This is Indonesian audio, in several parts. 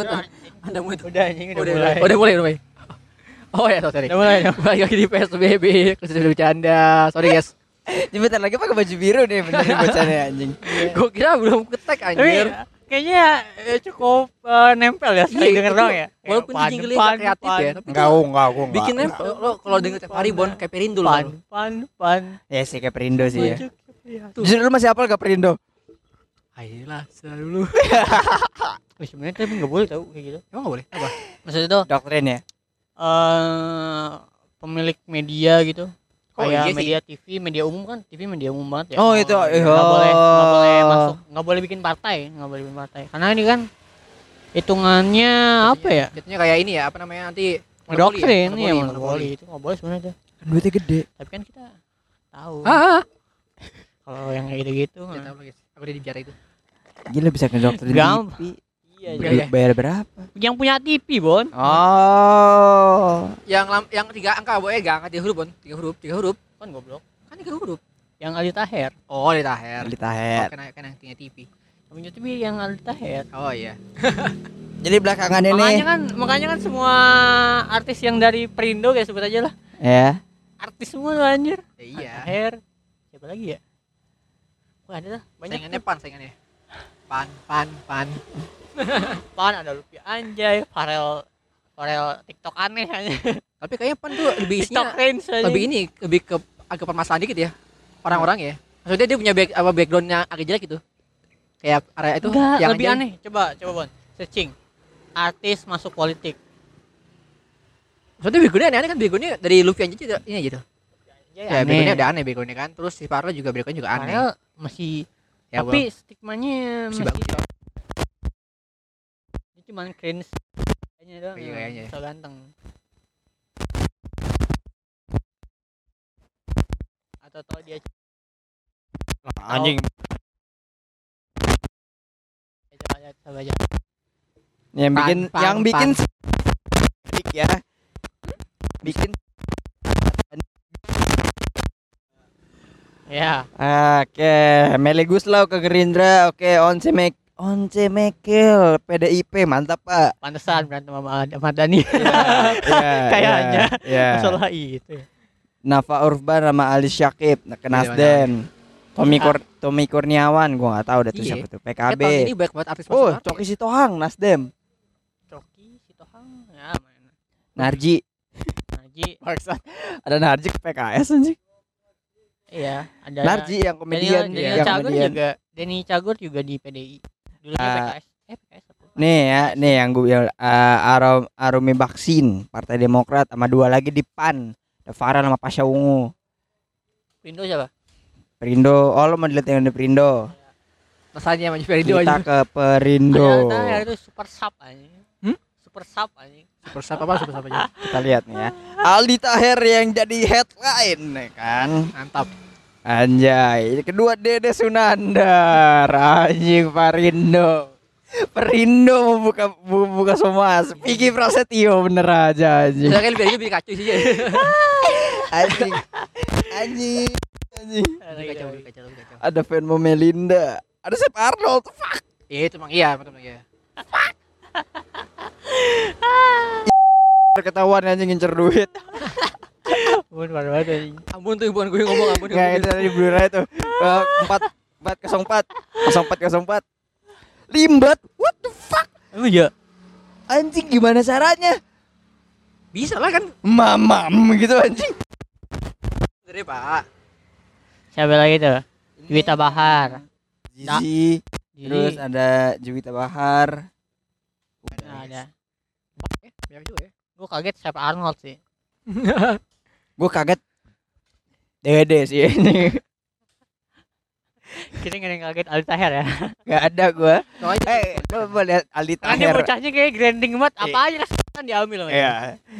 ikutan. Anda mau itu. Udah anjing udah Udah mulai. Udah mulai, udah mulai. Oh ya, sorry. Udah mulai. dong. Balik lagi di PSBB, sudah bercanda. Sorry guys. Bentar lagi pakai baju biru nih bener nih bocahnya anjing. Gue kira belum ketek anjir. kayaknya eh, cukup eh, nempel ya sering Iya, denger itu. doang ya. Walaupun Kayak jingle pan, kreatif pan, ya, tapi Enggak, oh, enggak, gua enggak. bikin nempel. Lo kalau denger tiap hari Bon kayak Perindo pan, lo. pan, pan. Ya sih kayak Perindo sih ya. Justru lu masih hafal gak Perindo? Ayolah, selalu lu. Wih, sebenarnya tapi nggak boleh tahu kayak gitu. Emang gak boleh? Apa? Maksudnya tuh Doktrin ya. eh pemilik media gitu. Oh, kayak iya sih. media TV, media umum kan, TV media umum banget ya. Oh, itu, nggak iya. boleh, nggak boleh masuk, nggak boleh bikin partai, nggak boleh bikin partai. Karena ini kan hitungannya apa ya? Jatuhnya kayak ini ya, apa namanya nanti Doktrin ya? ya, Monopoli, itu nggak boleh sebenarnya tuh. Duitnya gede. Tapi kan kita tahu Ah, ah. kalau yang kayak gitu-gitu. Ya, tahu guys. Aku udah di bicara itu. Gila bisa ngedoktrin Gampang. TV. Iya, Iya. Bayar berapa? yang punya TV, Bon. Oh. Yang lam, yang tiga angka boleh gak angka tiga huruf Bon? Tiga huruf, tiga huruf. Kan goblok. Kan tiga huruf. Yang Aldi Taher. Oh, di Taher. Ali Oh, Taher. kena kena yang punya TV. Yang punya TV yang Aldi Taher. Oh iya. Jadi belakangan ini Makanya kan makanya kan semua artis yang dari Perindo kayak sebut aja lah. ya. Artis semua tuh anjir. Ya, iya. Taher. Siapa lagi ya? Wah, ada lah. Banyak Saingannya pan, saingannya. Pan, pan, pan. Pan ada Luffy Anjay, Farel Farel TikTok aneh aja. Tapi kayaknya pan tuh lebih isinya aja. lebih ini, lebih ke agak permasalahan dikit ya. Orang-orang ya. Maksudnya dia punya back, apa backgroundnya agak jelek gitu. Kayak area itu Enggak, yang lebih aja- aneh. Coba, coba Bon. Searching. Artis masuk politik. Maksudnya backgroundnya aneh-aneh kan backgroundnya dari Luffy aja gitu. Ini gitu. Ya, Ya, backgroundnya udah aneh backgroundnya kan. Terus si Farel juga backgroundnya juga aneh. Farel masih Ya, tapi stigmanya masih masih, bagus. Ya. Cuman cringe kayaknya doang. Iya, kayaknya. So ganteng. Atau tau dia Anjing. coba lihat coba aja. Yang Pan, bikin pan, yang pan. bikin dik ya. Bikin Ya, Oke, Meli Guslau ke Gerindra. Oke, Once Mek Once Mekel PDIP mantap Pak. pantesan berantem sama Ahmad Dhani. Iya, Kayaknya. iya. Masalah itu. Nafa Urban sama Ali Syakib nah, ke Iya, Nasdem. Tommy Kur Tommy Kurniawan gua nggak tahu dah tuh Iya. siapa tuh PKB. tahun ini banyak banget artis Oh, Coki Sitohang Nasdem. Coki, Sitohang, ya main. Narji. Naji, Bangsat. Ada Narji ke PKS anjing. iya, ada Narji yang komedian Daniel, Daniel yang Cagur komedian. juga, Denny Cagur juga di PDI. Dulu dia Ah. PKS. Eh, PKS apa? Nih ya, nih yang gue bilang uh, Arum Arumi Baksin Partai Demokrat sama dua lagi di PAN. Ada Farah sama Pasha Ungu. Pindo siapa? Perindo, oh lo mau dilihat yang di Perindo. Rasanya sama Perindo Kita aja. ke Perindo. Ada, itu super sub anjing. Hmm? Super sub anjing. Super sub apa super sub aja. Kita lihat nih ya. Aldi Taher yang jadi headline nih kan. Mantap. Anjay, kedua Dede Sunandar, anjing Perindo. Perindo membuka membuka semua. Vicky Prasetyo bener aja anjing. Saya lebih lebih kacau sih. Anjing. Anjing. Anjing. Ada Lebih kacau, lebih kacau, lebih kacau. Ada Venmo Melinda. Ada Sep Arnold. Fuck. Iya itu emang iya, betul iya. Ketahuan anjing ngincer duit. Bun, parah banget anjing. Ampun tuh bukan gue ngomong ampun. Enggak itu tadi blur itu. Eh, Empat empat kosong empat kosong empat kosong empat. Limbat. What the fuck? Emang iya? Anjing gimana caranya? Bisa lah kan. Mamam gitu anjing. Dari Pak. Siapa lagi tuh? Juwita Bahar. Zizi. Terus Jadi, ada Juwita Bahar. nah, ada. Eh, banyak juga ya. Gue kaget siapa Arnold sih. Gue kaget. Dede sih ini. Kita nggak ada yang kaget Aldi Taher ya. Gak ada gue. Soalnya Eh, lo mau lihat Aldi Kan Taher. bocahnya kayak grinding banget. Apa aja kan diambil dia. Iya.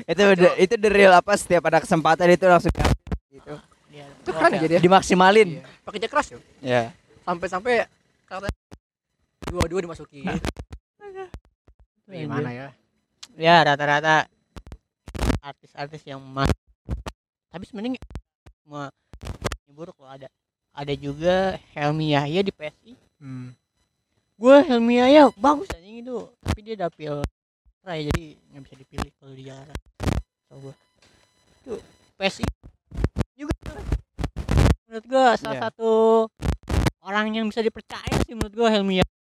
Itu udah itu the real apa setiap ada kesempatan itu langsung diambil gitu. Dia itu keren gokil. aja dia. Dimaksimalin. Iya. Pakai kerja keras. Ya. Sampai-sampai kata dua-dua dimasukin. Iya. Gimana ya? Ya rata-rata artis-artis yang mas. Tapi sebenarnya semua buruk loh ada. Ada juga Helmi Yahya di PSI. Hmm. gue Helmi Yahya bagus anjing itu tapi dia dapil Rai jadi nggak bisa dipilih kalau di Jakarta so gue itu PSI juga menurut gue salah Iya. satu orang yang bisa dipercaya sih menurut gue Helmi Yahya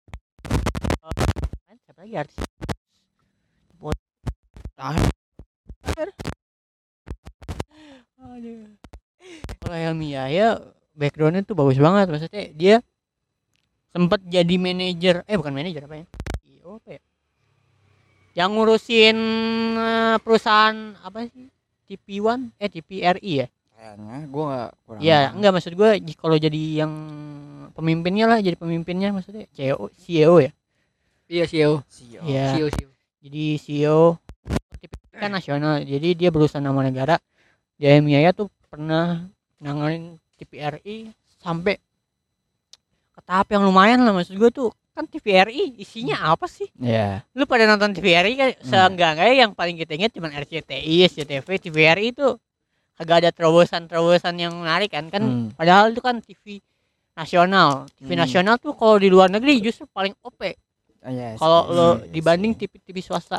siapa lagi artis Aduh. Kalau Helmi Yahya backgroundnya tuh bagus banget maksudnya dia sempat jadi manajer eh bukan manajer apa ya CEO apa ya yang ngurusin eh, perusahaan apa sih TV One eh TVRI ya Kayaknya gue gak kurang. ya enggak maksud gue kalau jadi yang pemimpinnya lah jadi pemimpinnya maksudnya CEO CEO ya Iya CEO. Sio. Iya. CEO CEO. jadi CEO kan nasional jadi dia berusaha nama negara Yahya tuh pernah nanganin TVRI sampai ke tahap yang lumayan lah maksud gue tuh kan TVRI isinya apa sih Iya. lu pada nonton TVRI kan Hmm. seenggaknya yang paling kita ingat cuma RCTI, SCTV, TVRI itu kagak ada terobosan-terobosan yang menarik kan kan Hmm. padahal itu kan TV nasional TV Hmm. nasional tuh kalau di luar negeri justru paling OP Oh, yes, kalau yes, lo yes, dibanding yes. TV TV swasta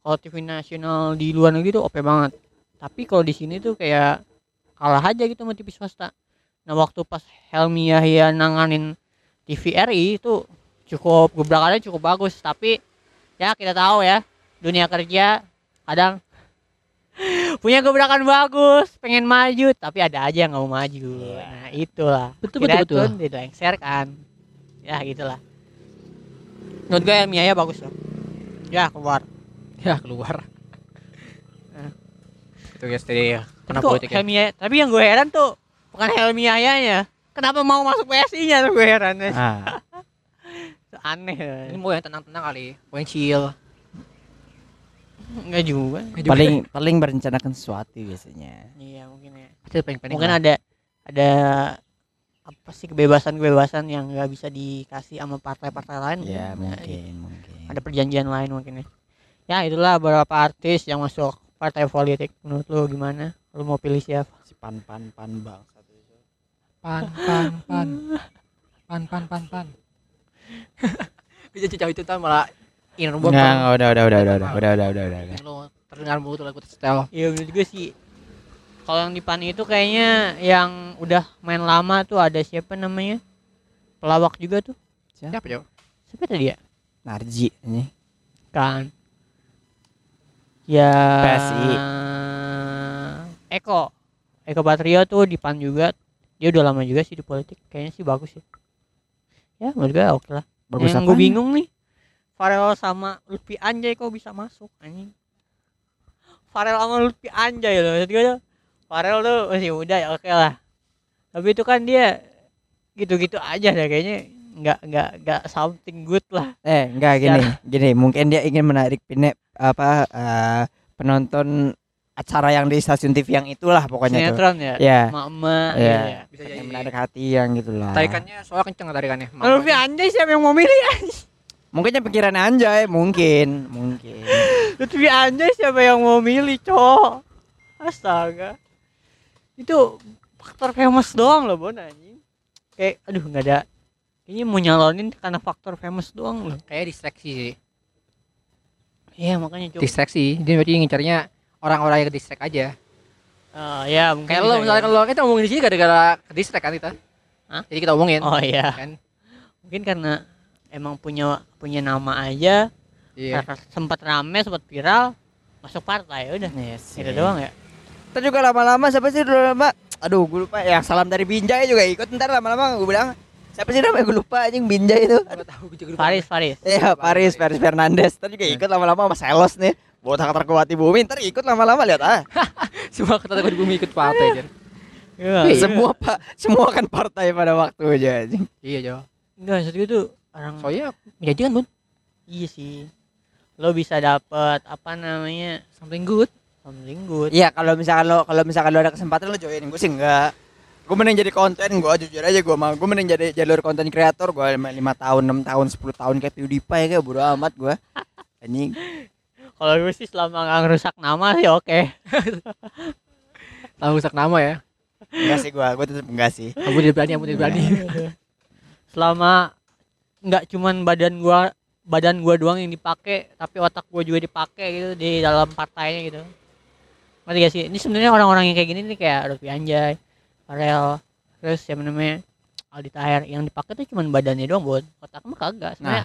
kalau TV nasional di luar negeri tuh OP banget tapi kalau di sini tuh kayak kalah aja gitu sama TV swasta. Nah waktu pas Helmi Yahya nanganin TVRI itu cukup gebrakannya cukup bagus. Tapi ya kita tahu ya dunia kerja kadang punya gebrakan bagus pengen maju tapi ada aja yang nggak mau maju. Iya. nah itulah. Betul, Akhirnya betul, betul. tuh dilengserkan ya gitulah. Menurut gue Helmi Yahya bagus loh ya keluar. Ya keluar. Eh. Itu guys tadi ya. tapi Kena kok politik ya. Helmi Yahya tapi yang gue heran tuh bukan Helmi Yahyanya kenapa mau masuk PSI nya tuh gue heran Ah, aneh Ini mau yang tenang-tenang kali. Mau yang chill. enggak juga paling paling merencanakan sesuatu biasanya. iya mungkin ya Itu pengen-pengen. mungkin ada ada apa sih kebebasan-kebebasan yang nggak bisa dikasih sama partai-partai lain Ya mungkin mungkin. ada perjanjian lain mungkin ya ya itulah beberapa artis yang masuk partai politik menurut lu gimana lu mau pilih siapa si pan pan pan bang satu itu. pan pan pan. Pan pan pan pan. Bisa jauh itu tuh malah inner gua bang. enggak, udah udah udah udah udah udah udah udah udah. udah. Lo terdengar mulu tuh lagu setel. Iya menurut gue sih kalau yang di Pani itu kayaknya yang udah main lama tuh ada siapa namanya pelawak juga tuh Siapa jauh? siapa tadi ya Narji ini. kan ya. PSI. Eko. Eko Patrio tuh di PAN juga. Dia udah lama juga sih di politik. Kayaknya sih bagus ya ya menurut gue oke lah. Bagus yang gue bingung nih Farel sama Lutfi Anjay kok bisa masuk? Anjing. Farel sama Lutfi Anjay loh maksud gue tuh. Farel tuh masih muda ya oke lah. Tapi itu kan dia gitu-gitu aja deh kayaknya nggak nggak nggak something good lah. Eh, enggak gini, gini. Mungkin dia ingin menarik pine apa eh, penonton acara yang di stasiun TV yang itulah pokoknya tuh. sinetron ya Ya. emak-emak Iya. gitu ya. Bisa Yang jadi. menarik hati yang gitulah. Tarikannya soalnya kenceng tarikannya. Lutfi Anjay siapa yang mau milih Mungkinnya pikiran Anjay, mungkin, mungkin. Lutfi Anjay siapa yang mau milih cowok astaga itu faktor famous doang loh bon anjing kayak aduh nggak ada kayaknya mau nyalonin karena faktor famous doang loh Kayak distraksi sih. Iya makanya coba Distraksi. Dia berarti ngincarnya orang-orang yang ke distract aja. oh ya mungkin Kayak lo bisa misalnya kalau kita ngomongin di sini gara-gara ke distract kan kita. Hah? Jadi kita omongin. oh iya Kan? mungkin karena emang punya punya nama aja Iya. karena sempat rame sempat viral masuk partai udah Yes. itu doang ya Ntar juga lama-lama siapa sih dulu lama? Aduh, gue lupa. Yang salam dari Binjai juga ikut. Ntar lama-lama gue bilang siapa sih namanya gue lupa anjing Binjai itu. Enggak tahu gue juga lupa. Faris Faris Iya, Paris, Paris Fernandes. Ntar juga ikut lama-lama sama Selos nih. Botak terkuati bumi. Ntar ikut lama-lama lihat ah. Semua kata di bumi ikut partai aja. Iya. Iya. semua pak, semua kan partai pada waktu aja anjing. Iya, Jo. enggak maksud gue tuh orang Soalnya menjanjikan, Bun. Iya sih. Lo bisa dapet apa namanya? Something good. Something good. Iya, kalau misalkan lo kalau misalkan lo ada kesempatan lo join, gue sih enggak. Gue mending jadi konten, gue jujur aja gue mau. Gue mending jadi jalur konten kreator, gue lima tahun, enam tahun, 10 tahun kayak PewDiePie kayak bodo amat gue. Anjing. Kalau gue sih selama nggak ngerusak nama sih oke. Tahu rusak nama ya. Enggak sih gue, gue tetep enggak sih. Aku tidak berani, aku tidak berani. selama nggak cuman badan gua badan gua doang yang dipakai tapi otak gua juga dipakai gitu di dalam partainya gitu ngerti gak sih ini sebenarnya orang-orang yang kayak gini nih kayak Lutfi Anjay Farel terus siapa namanya Aldi Taher yang dipakai tuh cuman badannya doang buat otak mah kagak. Sebenarnya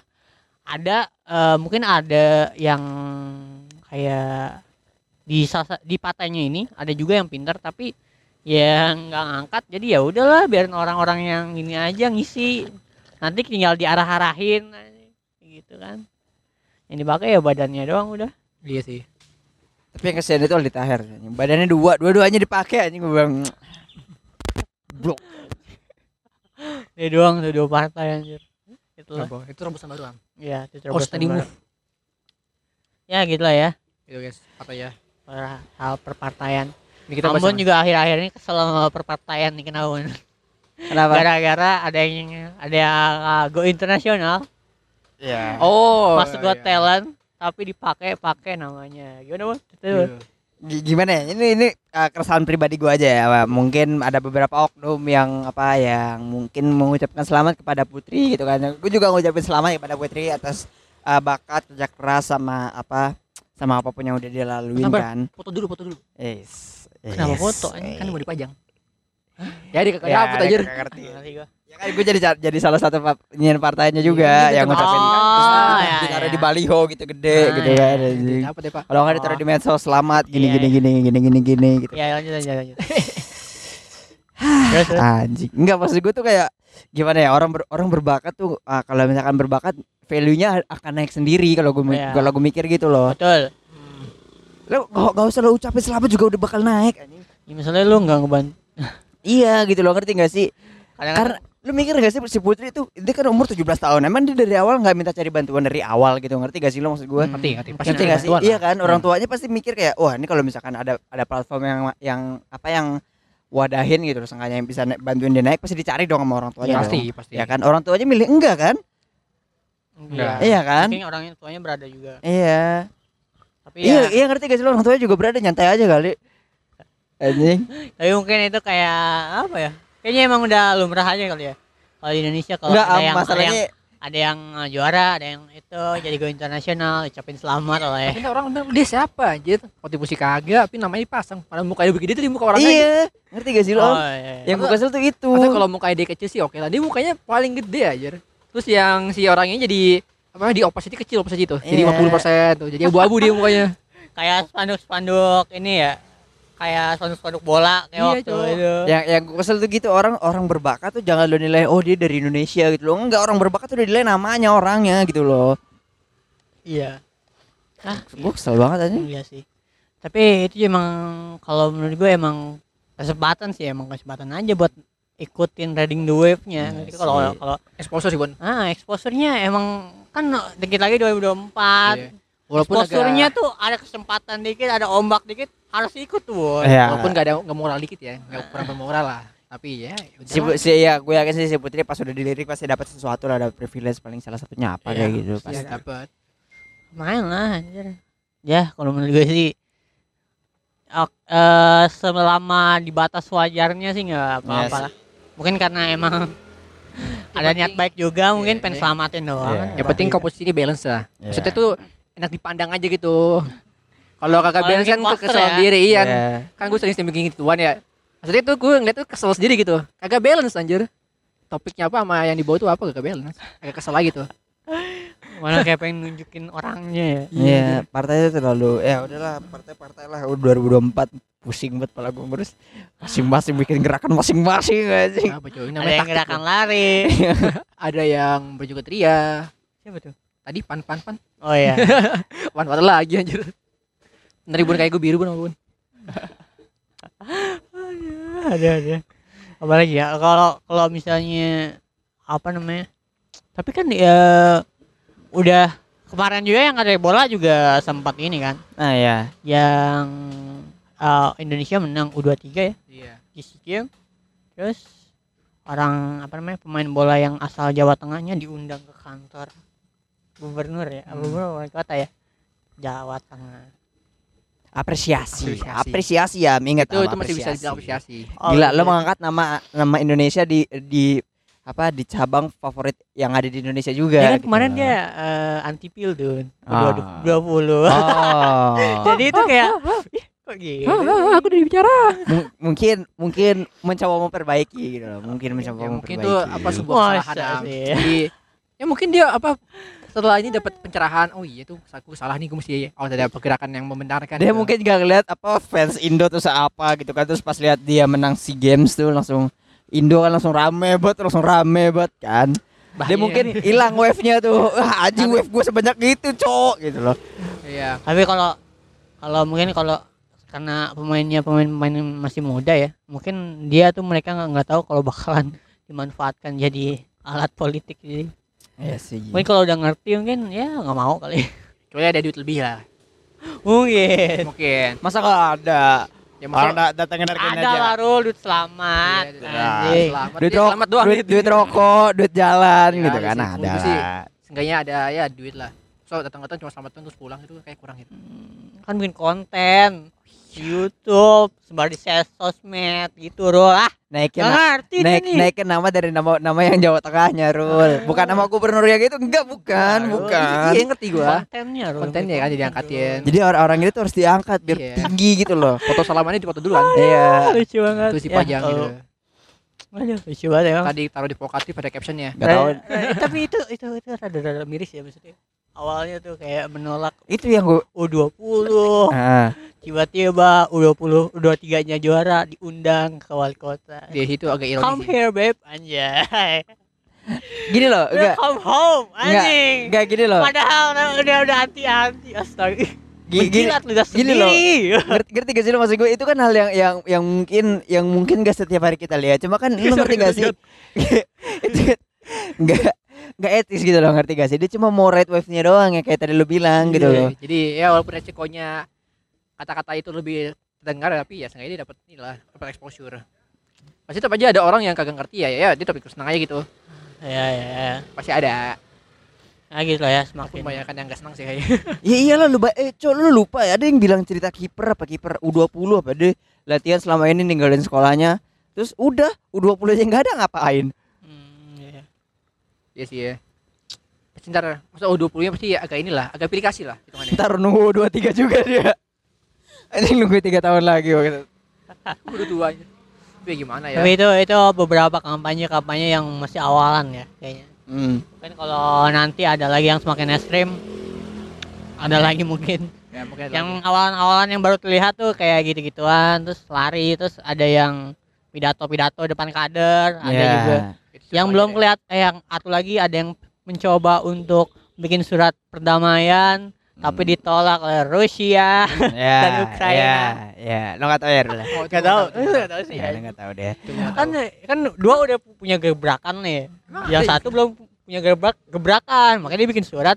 ada eh, mungkin ada yang kayak di sasa- di partainya ini ada juga yang pintar tapi yang nggak ngangkat jadi ya udahlah biarin orang-orang yang ini aja ngisi. Nanti tinggal diarah-arahin gitu kan. Yang dipakai ya badannya doang udah. Iya sih. Tapi yang kesian itu Aldi Taher. Badannya dua, dua-duanya dipakai anjing. Gue bilang. Blok. ini doang tuh dua partai anjir gitu lah Apa? Itu rebusan baru, Am. ya itu Oh, terobosan standing baru. move. ya gitu lah ya Itu guys, apa ya? per- hal perpartaian Ini kita Ambon juga akhir-akhir ini kesel sama perpartaian nih kenapa Kenapa? gara-gara ada yang ada yang uh, go internasional Ya. Oh. masuk Got iya. Talent tapi dipakai pakai namanya gimana bos itu Iya. Gimana ya ini ini uh, keresahan pribadi gua aja ya Pak. mungkin ada beberapa oknum yang apa yang mungkin mengucapkan selamat kepada Putri gitu kan gue juga ngucapin selamat kepada Putri atas uh, bakat kerja keras sama apa sama apa pun yang udah Sabar. kan Foto dulu, foto dulu. yes, Kenapa yes. foto? Kan mau dipajang. Ya di kakak ya, aja. ngerti. Ya kan gue jadi jadi salah satu nyian partainya juga Iya, yang ngucapin oh, terus ya, ditaruh ya. di baliho gitu gede Ah, gitu kan iya, anjing. Apa deh, Pak? kalau nggak ditaruh di medsos selamat gini Iya, gini iya. gini gini gini gini gitu ya lanjut lanjut lanjut terus. Anjing. Enggak maksud gue tuh kayak gimana ya orang ber- orang berbakat tuh ah, kalau misalkan berbakat value-nya akan naik sendiri kalau gue Iya. kalau gue mikir gitu loh. betul Lo gak, gak usah lo ucapin selamat juga udah bakal naik ya, misalnya lu nggak ngebantu Iya gitu loh ngerti gak sih? kadang Karena lu mikir gak sih si Putri itu dia kan umur 17 tahun. Emang dia dari awal nggak minta cari bantuan dari awal gitu ngerti gak sih lo maksud gue? Hmm. Ngerti, ngerti. Ngerti ada gak sih? Iya kan orang tuanya pasti mikir kayak wah ini kalau misalkan ada ada platform yang yang apa yang wadahin gitu loh seenggaknya yang bisa bantuin dia naik pasti dicari dong sama orang tuanya. Iya, Pasti, dong. pasti. Ya kan orang tuanya milih enggak kan? Iya. Iya kan? Mungkin orangnya tuanya berada juga. Iya. Tapi Iya, ya, iya ngerti gak sih lo orang tuanya juga berada nyantai aja kali. Anjing. tapi mungkin itu kayak apa ya? Kayaknya emang udah lumrah aja kali ya. Kalau di Indonesia kalau ada am, yang, ada yang masalahnya ada yang uh, juara, ada yang itu jadi go internasional, ucapin selamat oleh. Tapi orang bilang dia siapa anjir? Kontribusi kagak, tapi namanya dipasang. Padahal mukanya begini tuh di muka orang Iya, ngerti gak sih lo? Oh, iya, iya. Yang gue kesel tuh itu. Kalau mukanya dia kecil sih oke lah. Dia mukanya paling gede aja. Terus yang si orangnya jadi apa di opacity kecil opacity itu. Jadi Iya. 50% tuh. Jadi abu-abu dia mukanya. kayak spanduk-spanduk ini ya. Kayak spanduk-spanduk bola kayak Iya, waktu cowok. itu. yang yang gue kesel tuh gitu orang orang berbakat tuh jangan lo nilai oh dia dari Indonesia gitu loh. Enggak, orang berbakat tuh udah dinilai namanya orangnya gitu loh. Iya. Ah, Gue kesel banget aja. Iya sih. Tapi itu emang kalau menurut gue emang kesempatan sih emang kesempatan aja buat ikutin riding the wave-nya. Iya Jadi kalau kalau Exposure sih, Bon. ah exposure-nya emang kan dikit lagi 2024. Iya. Walaupun Exposure-nya agak tuh ada kesempatan dikit, ada ombak dikit, harus ikut tuh. Iya. walaupun gak ada nggak moral dikit ya, nggak kurang bermoral lah. Tapi ya, Si, si ya gue yakin sih si Putri pas udah dilirik pasti dapat sesuatu lah ada privilege paling salah satunya apa Iya, kayak gitu pasti pasti. dapat. Main lah anjir. Ya, kalau menurut gue sih ok- eh, selama di batas wajarnya sih nggak apa-apa Yes. lah. Mungkin karena emang ada niat baik juga mungkin Iya, pengen iya. selamatin doang. Iya. kan. Yang penting komposisi ini balance lah. Iya. Maksudnya tuh enak dipandang aja gitu. Kalau kakak balance kan poster kesel ya. sendiri iya. Iya. Kan gue sering sering bikin gituan ya. Maksudnya tuh gue ngeliat tuh kesel sendiri gitu. Kagak balance anjir. Topiknya apa sama yang dibawa tuh apa kagak balance. Agak kesel lagi tuh. Malah kayak pengen nunjukin orangnya ya. Iya, partai itu terlalu ya udahlah partai-partai lah udah 2024 pusing banget pala gue terus masing-masing bikin gerakan masing-masing anjing. Apa cuy? Ada Namanya yang gerakan lari. Ada yang baju ketria. Siapa tuh? Tadi pan pan pan. Oh iya. Pan lagi anjir. Bener bun kayak gue biru bun bun. ada ada. Apalagi ya kalau kalau misalnya apa namanya? Tapi kan ya udah kemarin juga yang ada bola juga sempat ini kan Nah ya, yang uh, Indonesia menang U23 ya Iya. di SEA Games. Terus orang apa namanya pemain bola yang asal Jawa Tengahnya diundang ke kantor gubernur ya, Hmm. gubernur wali kota ya. Jawa Tengah. apresiasi, Apresiasi. apresiasi ya, ingat Itu itu masih bisa apresiasi. dibilang apresiasi. Oh, Gila, iya. lo mengangkat nama nama Indonesia di di apa di cabang favorit yang ada di Indonesia juga. Ya kan gitu kemarin dia eh, anti pil tuh. Ah. Dua puluh. Oh. Jadi itu kayak "Ih, kok gitu. Ah, ah, aku udah bicara. Mung- mungkin mungkin mencoba memperbaiki gitu loh. Mungkin mencoba Ya, mungkin memperbaiki. itu apa sebuah kesalahan? Jadi ya mungkin dia apa setelah ini dapat pencerahan. Oh iya tuh aku salah nih gue mesti oh ada pergerakan yang membenarkan. dia gitu. mungkin gak ngeliat apa fans Indo tuh apa gitu kan terus pas lihat dia menang SEA Games tuh langsung Indo kan langsung rame banget langsung rame banget kan dia Bahaya. mungkin hilang wave-nya tuh wah anjing wave gue sebanyak itu cok gitu loh Iya. Tapi kalau kalau mungkin kalau karena pemainnya pemain-pemain masih muda ya, mungkin dia tuh mereka nggak nggak tahu kalau bakalan dimanfaatkan jadi alat politik jadi. Iya sih Mungkin kalau udah ngerti mungkin ya nggak mau kali. Kecuali ada duit lebih lah. mungkin. Mungkin. masa kalau ada Ya orang masa da- datangin dari Ada lah Rul, duit selamat. Iya, duit Anjing. selamat. duit, Dia ro- selamat doang duit, duit rokok duit jalan Ya, gitu kan sih, ada sih. lah. Seenggaknya ada ya duit lah. So datang-datang cuma selamat terus pulang itu kayak kurang gitu. Hmm, Kan bikin konten YouTube, sebar di sosmed gitu Rul. Ah, naikin nggak na- ngerti naik nih. naikin nama dari nama nama yang Jawa Tengahnya Rul bukan nama gubernur yang itu enggak bukan Aduh, bukan Iya ngerti gua. kontennya Rul. Kontennya kan jadi angkatin. jadi orang-orang itu harus diangkat biar Iya. tinggi gitu loh Foto salamannya di foto duluan. iya lucu banget. Itu si Ya, gitu. Aduh, lucu banget emang. Tadi taruh di pokatif pada captionnya. Gak tahu. Eh, eh, tapi itu itu itu rada-rada miris ya maksudnya. Awalnya tuh kayak menolak Itu yang gue. U20, Ah, tiba-tiba U20, U23-nya juara diundang ke wali kota. Di situ agak ironis. Come here babe, anjay. gini loh, enggak, Welcome home, anjing. enggak gini loh. Padahal udah udah, udah anti-anti, astaga. Gini, gini, gini loh. ngerti, ngerti gak sih lo maksud gue itu kan hal yang yang yang mungkin yang mungkin gak setiap hari kita lihat cuma kan lo ngerti gak sih kan nggak etis gitu loh ngerti gak sih dia cuma mau ride wave nya doang ya kayak tadi lo bilang gitu Iya, loh Jadi ya walaupun resikonya kata-kata itu lebih terdengar tapi ya sengaja dia dapat inilah dapat exposure. Pasti tetap aja ada orang yang kagak ngerti ya, ya dia tapi senang aja gitu. Ya ya. ya. Pasti ada. Nah gitu lah ya semakin. kebanyakan yang gak senang sih kayaknya. ya iyalah lu ba- eh cok lu lupa ya ada yang bilang cerita kiper apa kiper U20 apa deh latihan selama ini ninggalin sekolahnya terus udah U20 aja nggak ada ngapain iya. Iya sih ya. Pasti ntar masa U20 nya pasti agak inilah, agak pilih kasih lah hitungannya. ntar nunggu U23 juga dia ini nunggu tiga tahun lagi waktu itu. Udah tua aja. Tapi ya gimana ya? Tapi itu itu beberapa kampanye kampanye yang masih awalan ya kayaknya. Hmm. Mungkin kalau nanti ada lagi yang semakin ekstrim, ada lagi mungkin Ya, mungkin yang awalan-awalan yang baru terlihat tuh kayak gitu-gituan, terus lari, terus ada yang pidato-pidato depan kader, ada Ya. juga yang belum kelihatan, eh, yang satu lagi ada yang mencoba untuk bikin surat perdamaian, tapi Hmm. ditolak oleh Rusia. ya, Dan Ukraina. ya, ya. Lo nggak tahu ya, Rul? Oh, itu Gak tahu, tahu sih. Ya, lo nggak tahu deh. Kan kan dua udah punya gebrakan nih yang satu belum punya gebrak gebrakan makanya dia bikin surat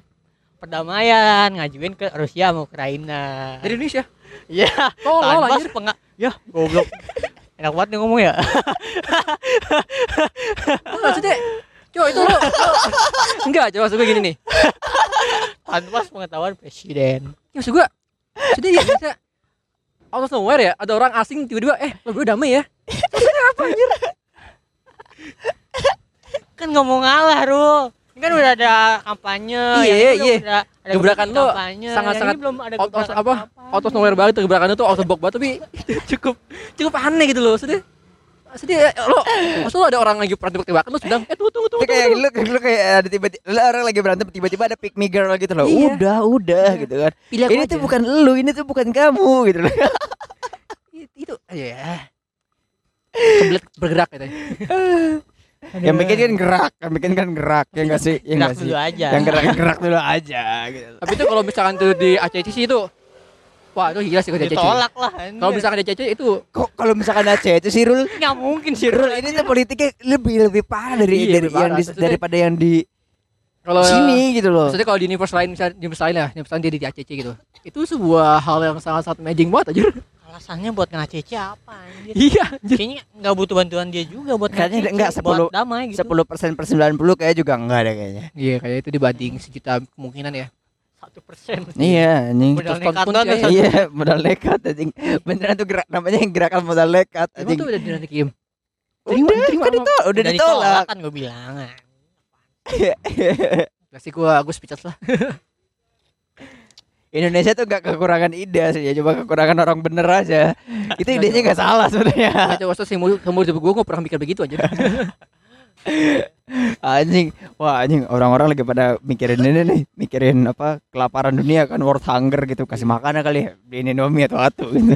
perdamaian ngajuin ke Rusia sama Ukraina dari Indonesia. ya Tolol tanpa anjir. sepenga ya goblok enak banget nih ngomong ya. Maksudnya? Coba itu lo, lo- Enggak, coba maksud gue gini nih. Tanpa sepengetahuan presiden. Ya maksud gue Maksudnya ya bisa Out of nowhere ya. Ada orang asing tiba-tiba Eh lo berdua damai ya. Kan nggak mau ngalah Rul kan udah ada kampanye Iya, ini iya. udah ada Gebrakan lo sangat-sangat ini belum ada out gebrakan apa? Out of nowhere banget Gebrakannya tuh out of box banget Tapi cukup Cukup aneh gitu loh Maksudnya Maksudnya lo Maksud lo ada orang lagi perang tembak-tembakan Lo sedang Eh tunggu tunggu tunggu, kayak lu, lu kayak ada tiba-tiba lu orang lagi berantem tiba-tiba ada pick me girl gitu loh. Iya. Udah, udah gitu kan. Pilih ini aja. tuh bukan lu, ini tuh bukan kamu gitu loh. Itu- Itu Ya Kebelet bergerak katanya yang bikin kan gerak, yang bikin kan gerak, ya enggak sih? Ya gerak enggak sih? aja Yang gerak gerak dulu aja gitu. Tapi itu kalau misalkan tuh di ACC sih itu Wah itu gila sih kalau di ACC ditolak lah Kalau misalkan di ACC itu Kok kalau misalkan Aceh itu sih Rul, nggak mungkin sih Rul ini tuh politiknya lebih lebih parah dari Iya, dari yang di, daripada yang di Kalau sini gitu loh. Maksudnya kalau di universe lain misalnya universe lain ya, universe lain dia di ACC gitu. Itu sebuah hal yang sangat-sangat amazing banget aja. Alasannya buat kena Cece apa anjir iya, anjir. kayaknya nggak butuh bantuan dia juga buat Kayaknya enggak, 10 damai gitu 10 persen per 90 kayak juga enggak ada kayaknya. Iya, kayak itu dibanding sejuta kemungkinan ya. satu persen Iya, anjing. modal nekat satu- Iya, modal nekat anjing. Beneran tuh gerak namanya gerakan modal nekat Emang anjing. tuh udah di Kim. Terima, diterima kan sama- itu udah ditolak. kan gue bilang Gak sih gua Agus speechless lah. Indonesia tuh gak kekurangan ide sih ya. Cuma kekurangan orang bener aja. Itu idenya gak salah sebenarnya. Itu waktu seumur seumur hidup gua gua pernah mikir begitu aja. anjing. Wah anjing. Orang-orang lagi pada mikirin ini nih. Mikirin apa kelaparan dunia kan world hunger gitu. Kasih makan kali ya di Indomie atau atu gitu.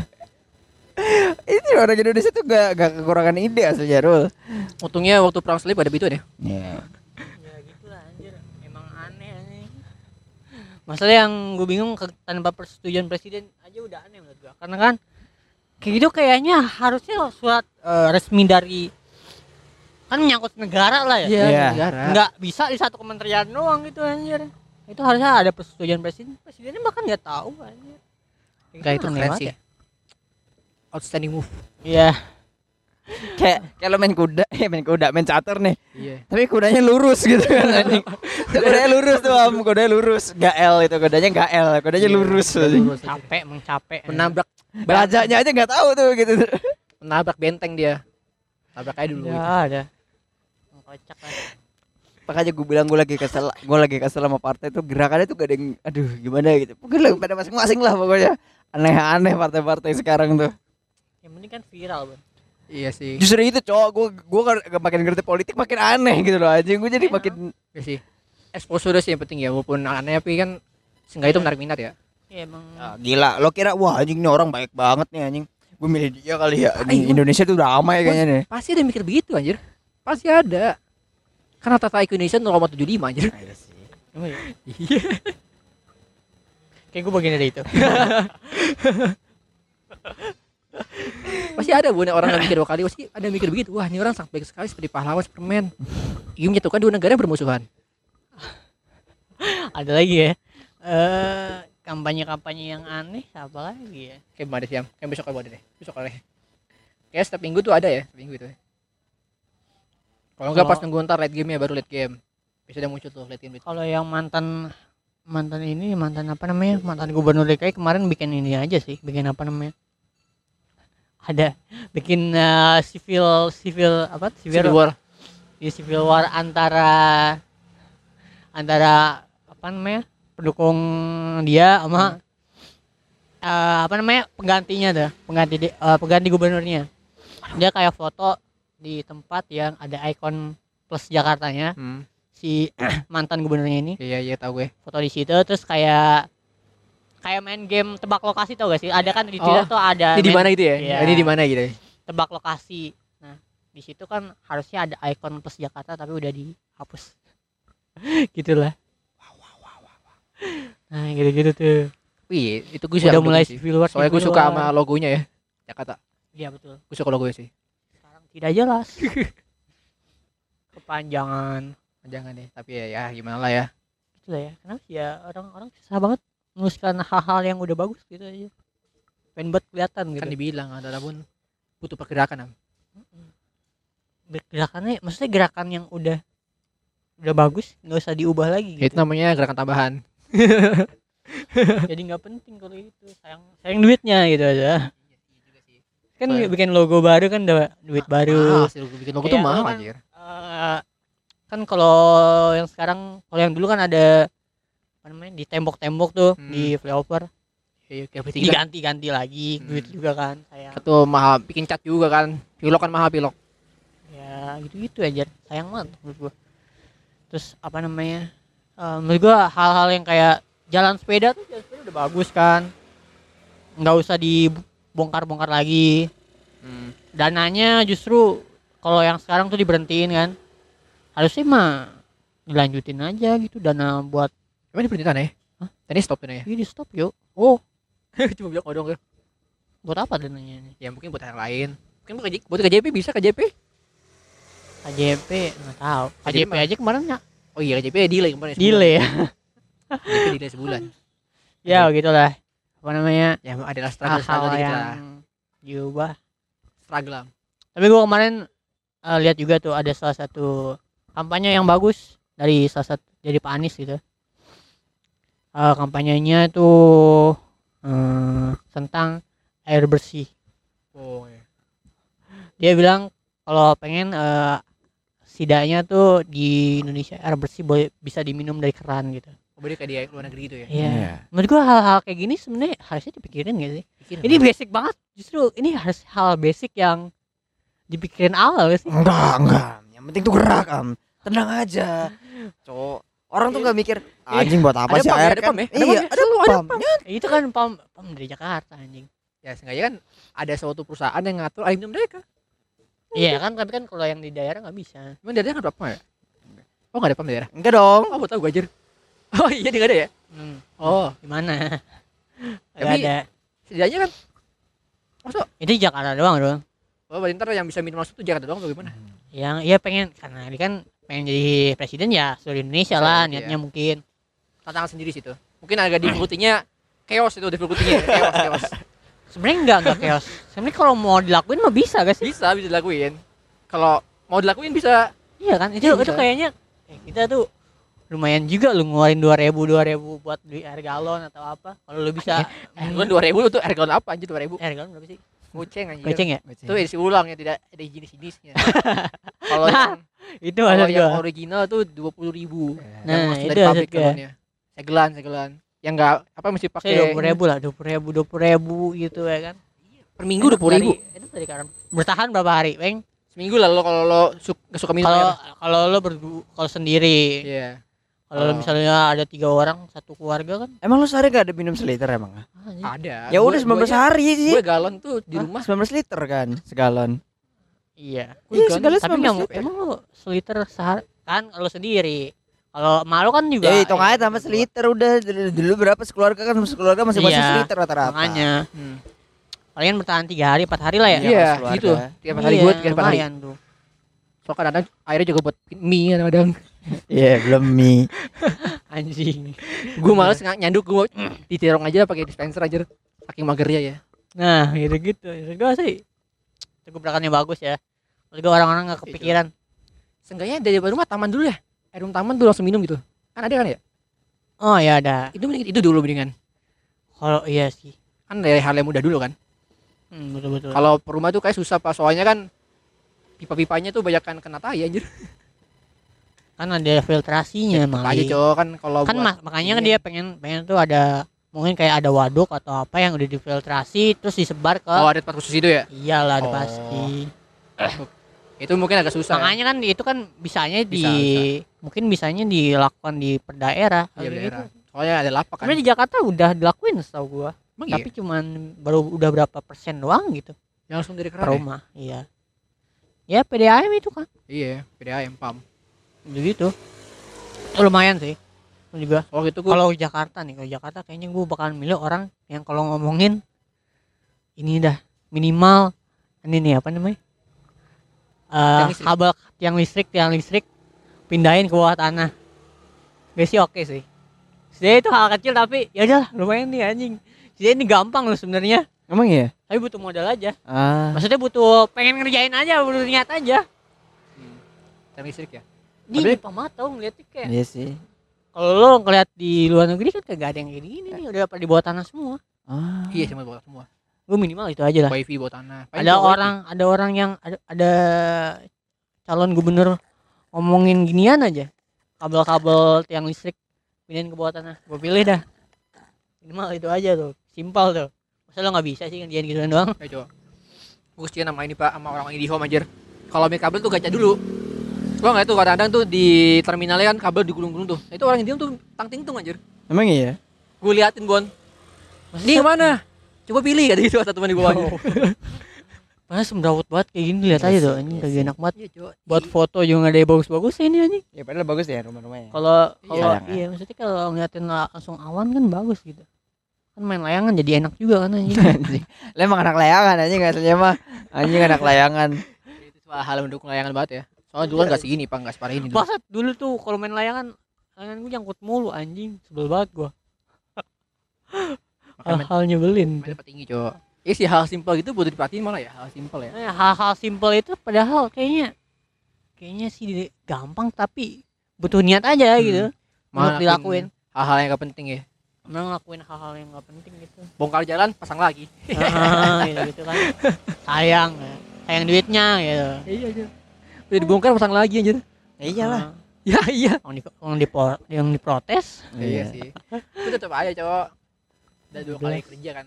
Itu orang Indonesia tuh gak, gak kekurangan ide aslinya Rul. Untungnya waktu perang salib ada begitu deh. Iya. ya gitu lah anjir emang aneh aneh masalah yang gue bingung ke- tanpa persetujuan presiden aja udah aneh menurut gue karena kan kayak gitu kayaknya harusnya surat eh, resmi dari kan menyangkut negara lah ya Iya. negara. nggak bisa di satu kementerian doang gitu anjir itu harusnya ada persetujuan presiden presidennya bahkan nggak tahu anjir Kayak Enggak gitu itu keren sih. ya. Outstanding move. iya kayak kayak lo main kuda eh main kuda main catur nih Iya. tapi kudanya lurus gitu kan Itu kudanya lurus tuh am kudanya lurus gak L itu kudanya gak L kudanya lurus anjing. Lurus aja. capek emang capek Menabrak rajanya aja nggak tahu tuh gitu menabrak benteng dia. Tabrak aja dulu. ya gitu. ada kocak lah makanya gue bilang gue lagi kesel gue lagi kesel sama partai tuh gerakannya tuh gak ada yang aduh gimana gitu pokoknya lagi pada masing-masing lah pokoknya aneh-aneh partai-partai sekarang tuh yang penting kan viral bang Iya sih. justru itu cowok gue gue kan makin ngerti politik makin aneh gitu loh anjing gue jadi makin Iya sih. Exposure sih yang penting ya walaupun aneh tapi kan seenggaknya itu menarik minat ya. ya emang Ah, gila lo kira wah anjing nih orang baik banget nih anjing gue milih dia kali ya Ayo. Indonesia tuh ramai kayaknya nih Pasti ada yang mikir begitu anjir. Pasti ada. Karena tata IQ Indonesia 0,75 anjir. emang ya? Iya. kayak gue bagian dari itu Pasti ada bukan orang yang mikir dua kali pasti ada yang mikir begitu. Wah, ini orang sangat baik sekali seperti pahlawan Superman. Ingin menyatukan dua negara yang bermusuhan. ada lagi ya eh kampanye-kampanye yang aneh apa lagi ya Kayak sih, Am? Kayak besok ada deh. Besok ada. Kayak setiap minggu tuh ada ya, setiap minggu itu. Kalau enggak pas Kalau- nunggu ntar late game ya baru late game. Bisa udah muncul tuh late game. kalau yang mantan mantan ini mantan apa namanya mantan gubernur DKI kemarin bikin ini aja sih bikin apa namanya ada bikin eh, civil civil apa? Civil civil War. di civil war antara antara apa namanya? Pendukung dia sama eh, apa namanya? Penggantinya tuh pengganti di- eh, pengganti gubernurnya. Dia kayak foto di tempat yang ada ikon plus Jakartanya. Hmm. si mantan gubernurnya ini. Iya, iya tahu gue. foto di situ terus kayak kayak main game tebak lokasi tau gak sih ada kan di Twitter Oh, tuh ada Ini di mana gitu ya? Iya. Ini di mana gitu. ya? tebak lokasi nah di situ kan harusnya ada ikon plus Jakarta tapi udah dihapus gitulah nah gitu-gitu tuh Wih, itu gue udah mulai sih. civil war Soalnya gue suka sama logonya ya. Jakarta. iya betul Gue suka logonya sih. sekarang tidak jelas kepanjangan Jangan deh, tapi ya, ya gimana lah ya. gitu lah ya kenapa ya orang-orang susah banget menuliskan hal-hal yang udah bagus gitu aja pengen buat kelihatan gitu Kan dibilang ada pun butuh pergerakan. Am. gerakannya maksudnya gerakan yang udah udah bagus nggak usah diubah lagi gitu. itu namanya gerakan tambahan. jadi nggak penting kalau itu sayang sayang duitnya gitu aja kan Betul. bikin logo baru kan udah duit baru Ah, bikin logo Kayak tuh mahal kan- anjir. Eh, kan kalau yang sekarang kalau yang dulu kan ada apa namanya di tembok-tembok tuh Hmm. di flyover P3. diganti-ganti lagi Hmm. duit juga kan sayang Itu mahal, bikin cat juga kan. Pilok kan mahal pilok. ya gitu-gitu aja sayang banget menurut gua terus apa namanya eh, menurut gua hal-hal yang kayak jalan sepeda tuh jalan sepeda udah bagus kan nggak usah dibongkar-bongkar lagi Hmm. dananya justru kalau yang sekarang tuh diberhentiin kan harusnya mah dilanjutin aja gitu dana buat Emang ini berhenti ya? Hah? Tadi stop tuh ya. ini di stop yuk Oh. Cuma bilang oh dong. buat apa dananya ini Ya mungkin buat yang lain. Mungkin buat buat KJP bisa KJP. KJP nggak tahu KJP KJP aja kemarin ya Oh iya KJP delay kemarin. sebulan. delay ya KJP delay sebulan. ya gitulah apa namanya Ya adalah struggle struggle dikit yang lah. diubah Struggle. Tapi gua kemarin eh, lihat juga tuh ada salah satu kampanye yang bagus dari salah satu dari Pak Anies gitu Eh, kampanyenya tuh eh, tentang air bersih Oh iya. dia bilang kalau pengen eh setidaknya tuh di Indonesia air bersih boleh bisa diminum dari keran gitu. Oh, beda kayak di luar negeri gitu ya Iya. Iya. Menurut gua hal-hal kayak gini sebenarnya harusnya dipikirin gak sih? Pikirin Ini basic banget. Justru ini harus hal basic yang dipikirin awal gak sih? Enggak, enggak. Yang penting tuh gerak, Am. Tenang aja. Cowok. Orang tuh nggak mikir anjing buat apa sih ya, air ada kan? ya, Iya, ya, ada pam. Ya, itu kan pam pam dari Jakarta anjing. ya sengaja kan ada suatu perusahaan yang ngatur air minum mereka Iya kan tapi kan kalau yang di daerah nggak bisa. Emang daerah nggak ada pam ya oh nggak ada pam daerah Enggak dong. oh tau gue ajar oh iya nggak ada ya Hmm, oh gimana? Gak Tapi- ada. setidaknya kan masuk Itu Jakarta doang dong. oh berarti ntar yang bisa minum langsung tuh Jakarta doang atau gimana Yang iya pengen karena dia kan pengen jadi presiden ya seluruh Indonesia Seluruh lah Indonesia. niatnya mungkin. tantangan sendiri situ mungkin agak difficulty-nya chaos itu difficulty-nya chaos chaos Sebenarnya enggak enggak chaos. Sebenarnya kalau mau dilakuin mah bisa gak sih? bisa bisa dilakuin kalau mau dilakuin bisa Iya kan? Itu Iya, itu bisa. kayaknya eh, kita tuh lumayan juga lu ngeluarin 2000 2000 buat beli air galon atau apa. Kalau lu bisa eh, bukan dua ribu tuh air galon apa anjir dua ribu air galon berapa sih? Goceng anjir Goceng ya? itu isi ulang ya tidak ada jenis-jenisnya kalau Nah, yang Itu kalau yang gua. original tuh dua puluh ribu Nah, yang itu dari pabrik segelan segelan yang enggak apa mesti pakai dua puluh ribu lah, dua puluh ribu, dua puluh ribu gitu ya kan? per minggu dua puluh ribu Itu dari karam. Bertahan berapa hari, Bang? seminggu lah lo kalau lo su nggak suka minum Kalau air kalau lo berdu kalau sendiri, iya kalau Oh. misalnya ada tiga orang satu keluarga kan? Emang lu sehari gak ada minum seliter emang? ah, ada Ya udah 19 hari sih. gue galon tuh di Hah? rumah 19 liter kan segalon. Iya. Iya, segalon Tapi 19 nggak liter. emang lo seliter sehari kan kalau sendiri. Kalau malu kan juga. Ya hitung aja eh, tambah seliter udah dulu, berapa sekeluarga kan sekeluarga masih masih Iya, seliter rata-rata. Makanya hmm. kalian bertahan tiga hari, empat hari lah ya. Iya, iya gitu tiap hari gue tiap hari tuh. soalnya kadang airnya juga buat mie kadang-kadang Iya, belum mie. Anjing. gue males nggak nyanduk gue diterong aja pakai dispenser aja saking magernya ya Nah, gitu gitu. Menurut gua sih itu gebrakannya bagus ya. Gua orang-orang nggak kepikiran. Seenggaknya dari rumah taman dulu ya air taman tuh langsung minum gitu kan ada kan ya Oh ya ada. itu mending itu dulu mendingan Kalau iya sih. kan dari hal yang mudah dulu kan Hmm, betul betul. kalau per rumah tuh kayak susah pak soalnya kan pipa-pipanya tuh banyak kan kena tai anjir kan ada filtrasinya aja malah. cowok kan kalau Kan buat ma- makanya kan dia pengen pengen tuh ada mungkin kayak ada waduk atau apa yang udah difiltrasi terus disebar ke oh ada tempat khusus itu ya iyalah Oh. pasti. itu mungkin agak susah ya. Makanya kan itu kan bisanya di Bisa, mungkin bisanya dilakukan di per daerah. Iya, daerah. gitu. soalnya ada lapak kan Sebenarnya di Jakarta udah dilakuin setahu gua. emang iya Tapi cuman baru udah berapa persen doang gitu yang langsung dari keran ya? rumah. Iya. Ya PDAM itu kan. iya PDAM pam Begitu. Itu lumayan sih. Itu juga. gitu gua Kalau Jakarta nih, kalau Jakarta kayaknya gua bakalan milih orang yang kalau ngomongin ini dah minimal ini nih apa namanya? Eh, Tiang listrik. kabel tiang listrik, tiang listrik pindahin ke bawah tanah. Gak sih oke sih. Jadi itu hal kecil tapi ya udah lumayan nih anjing. Jadi ini gampang loh sebenarnya. Emang iya? Tapi butuh modal aja. Ah. Maksudnya butuh pengen ngerjain aja, butuh niat aja. Hmm. tiang listrik ya Di Tapi- tau ngeliatnya kayak Iya sih. kalau lo ngeliat di luar negeri kan kagak ada yang kayak gini nih, udah pada di bawah tanah semua. Ah. iya semua bawa semua Gue minimal itu aja lah. wifi bawa tanah Paling ada cuma wifi. orang ada orang yang ada, ada calon gubernur ngomongin ginian aja kabel-kabel tiang listrik pindahin ke bawah tanah gue pilih dah minimal itu aja tuh simpel tuh masa lo nggak bisa sih ngerjain gitu doang Ayo coba. Gue kesian sama ini pak, sama orang ini di home aja. Kalau ambil kabel tuh gaca dulu. Gua nggak tuh kadang-kadang tuh di terminalnya kan kabel digulung-gulung tuh. Nah, itu orang Indian tuh tang ting tung anjir. Emang iya? Gue liatin gon. Di ke mana? Coba pilih kata gitu kata teman di bawah aja. Padahal semrawut banget kayak gini lihat aja tuh anjing kagak enak banget Iya coba. buat foto juga ada yang bagus-bagus ini anjing Ya padahal bagus ya rumah-rumahnya. kalau kalau Iya. iya maksudnya kalau ngeliatin la- langsung awan kan bagus gitu kan main layangan jadi enak juga kan anjing anjing. Lah emang anak layangan anjing aslinya mah. Anjing anak layangan. Itu hal mendukung layangan banget ya. Soalnya dulu kan nggak segini pak, nggak separah ini dulu. Dulu tuh kalau main layangan layangan gue nyangkut mulu anjing sebel banget main, hal-hal nyebelin main tempat tinggi cowok. Iya sih hal simpel gitu butuh diperhatiin malah ya hal simpel ya. Nah, hal-hal simpel itu padahal kayaknya kayaknya sih gampang tapi butuh niat aja Hmm. gitu Malah dilakuin Hal-hal yang gak penting ya. Emang ngelakuin hal-hal yang gak penting gitu Bongkar jalan, pasang lagi. ah, gitu, gitu kan sayang ya. sayang duitnya gitu Iya aja. Udah dibongkar pasang lagi anjir. Ya iyalah. Ya iya. yang, di, yang, dipo- yang diprotes Iya sih. Itu tetap aja cowok. Udah dua kali 12. kerja kan.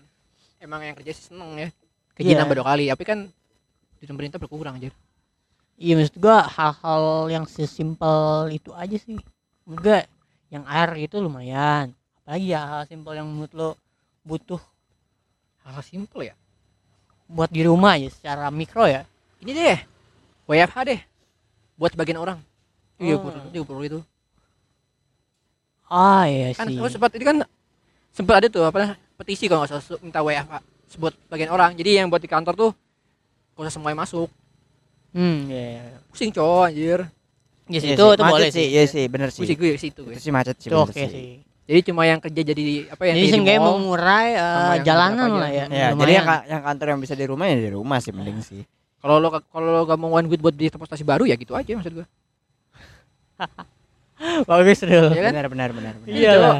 Emang yang kerja sih seneng ya. Gaji Iya. nambah dua kali, tapi kan di pemerintah berkurang anjir. iya maksud gua hal-hal yang sesimpel itu aja sih gua yang air itu lumayan apalagi ya hal simpel yang menurut lo butuh Hal simpel ya. buat di rumah ya secara mikro ya Ini deh. WFH deh. Buat sebagian orang. Iya, Oh. perlu itu perlu itu. ah iya Kan sih oh, sempat ini kan sempat ada tuh apa petisi kalau nggak salah minta WFH sebut bagian orang. Jadi yang buat di kantor tuh gak usah semuanya masuk. hmm iya, iya. Pusing cowok anjir. Yes, Iya itu sih, itu macet boleh sih. Iya sih, bener sih. Pusing gue ke situ gue. Itu sih macet sih. itu oke sih Jadi cuma yang kerja jadi apa yang jadi seenggaknya mall, mengurai eh, yang jalanan lah ya. Ya, jadi yang yang kantor yang bisa di rumah ya di rumah sih mending sih. Kalau lo kalau lo gak mau one duit buat beli transportasi baru ya gitu aja maksud gue. bagus dulu Iya kan? Benar benar benar benar. iya lah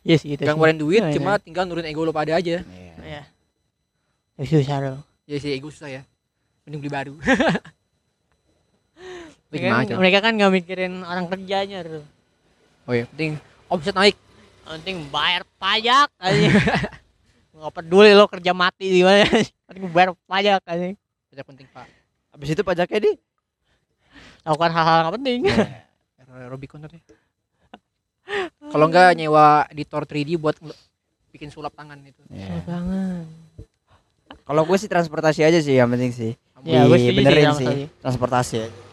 iya sih itu Gak ngeluarin duit, Iya, cuma tinggal nurunin ego lo pada aja. Iya. iya itu susah dulu Ya sih ego susah ya. Mending beli baru. Mereka gimana kan, mereka kan nggak mikirin orang kerjanya tuh Oh iya, penting omset naik. Penting bayar pajak aja nggak peduli lo kerja mati di mana penting bayar pajak aja Itu penting Pak. Habis itu pajaknya di lakukan hal-hal nggak penting Robicon tadi. Kalau enggak nyewa editor 3D buat bikin sulap tangan itu. Iya. banget Kalau gue sih transportasi aja sih yang penting sih. ya sih benerin sih. sekali. Transportasi. aja.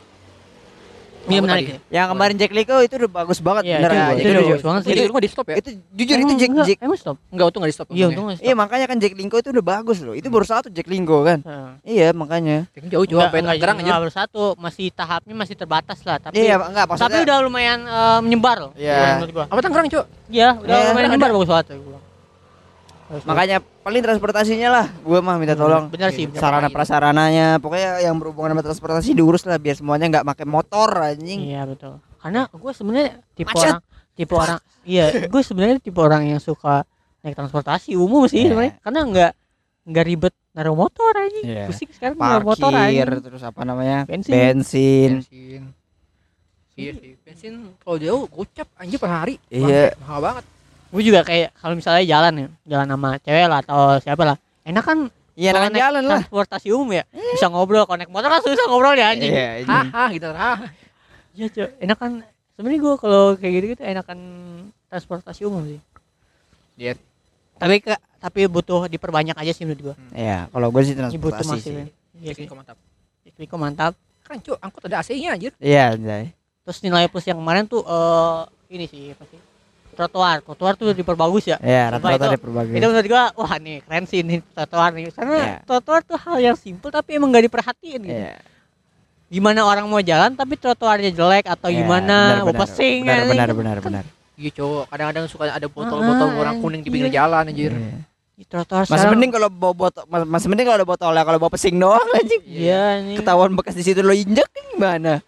Iya menarik tadi? ya. Yang kemarin Jack Liko itu udah bagus banget Iya, bener itu- itu Itu, bagus banget sih. Jadi lu nggak di stop ya? itu jujur itu Jack enggak, Jack emang stop Enggak, untung nggak di stop. iya untung Iya makanya kan Jack Linko itu udah bagus loh. Itu baru satu Jack Linko kan. Heeh. Iya makanya. Jauh jauh sampai Tangerang aja. nggak bersatu masih tahapnya masih terbatas lah tapi Iya enggak tapi udah lumayan eh, menyebar loh Iya. gua Apa Tangerang, Cok? iya udah Iya, lumayan menyebar bagus banget makanya paling transportasinya lah. Gue mah minta tolong. bener sih. Sarana prasarananya pokoknya yang berhubungan sama transportasi diurus lah biar semuanya nggak pakai motor anjing. Iya betul. Karena gue sebenarnya tipe Macet. orang tipe orang iya gue sebenarnya tipe orang yang suka naik transportasi umum sih Iya. sebenarnya karena nggak nggak ribet naruh motor aja. Iya. Pusing sekarang naruh motor Parkir aja. terus apa namanya? Bensin. Bensin. Bensin. Iya sih, bensin kalau jauh gocap anjir per hari. Iya. Mahal banget. Gue juga kayak kalau misalnya jalan ya, jalan sama cewek lah atau siapa lah. Enak kan Iya naik jalan lah. transportasi umum ya. Bisa ngobrol naik motor kan susah ngobrol ya anjing. Iya. Haha gitu. Ah. Iya, Cok. Enak kan sebenarnya gue kalau kayak gitu gitu enakan transportasi umum sih. Iya. Tapi ke, tapi butuh diperbanyak aja sih menurut gue. Iya, kalau gue sih Ini butuh transportasi masih. sih. Iya sih. Teknik mantap. Riko mantap. Keren, Cok. Angkot ada AC-nya anjir. Iya, anjay. Terus nilai plus yang kemarin tuh eh ini sih apa sih? Trotoar. Trotoar tuh diperbagus ya. Iya, rata-rata itu- ada berbagai. Itu menurut gua wah nih keren sih nih trotoar nih. Karena Iya. trotoar tuh hal yang simpel tapi emang gak diperhatiin gitu. Iya. Gimana orang mau jalan tapi trotoarnya jelek atau Iya, gimana benar, mau benar. pesing Benar, anjing. benar, benar, benar. Iya, Cok. Kadang-kadang suka ada botol-botol Ah, warna kuning di pinggir iya. jalan anjir. Iya. Di trotoar Masih mending kalau bawa botol, mas- masih mending kalau ada botol ya, kalau bawa pesing doang anjing. Iya nih. Ketahuan bekas di situ lo injek gimana?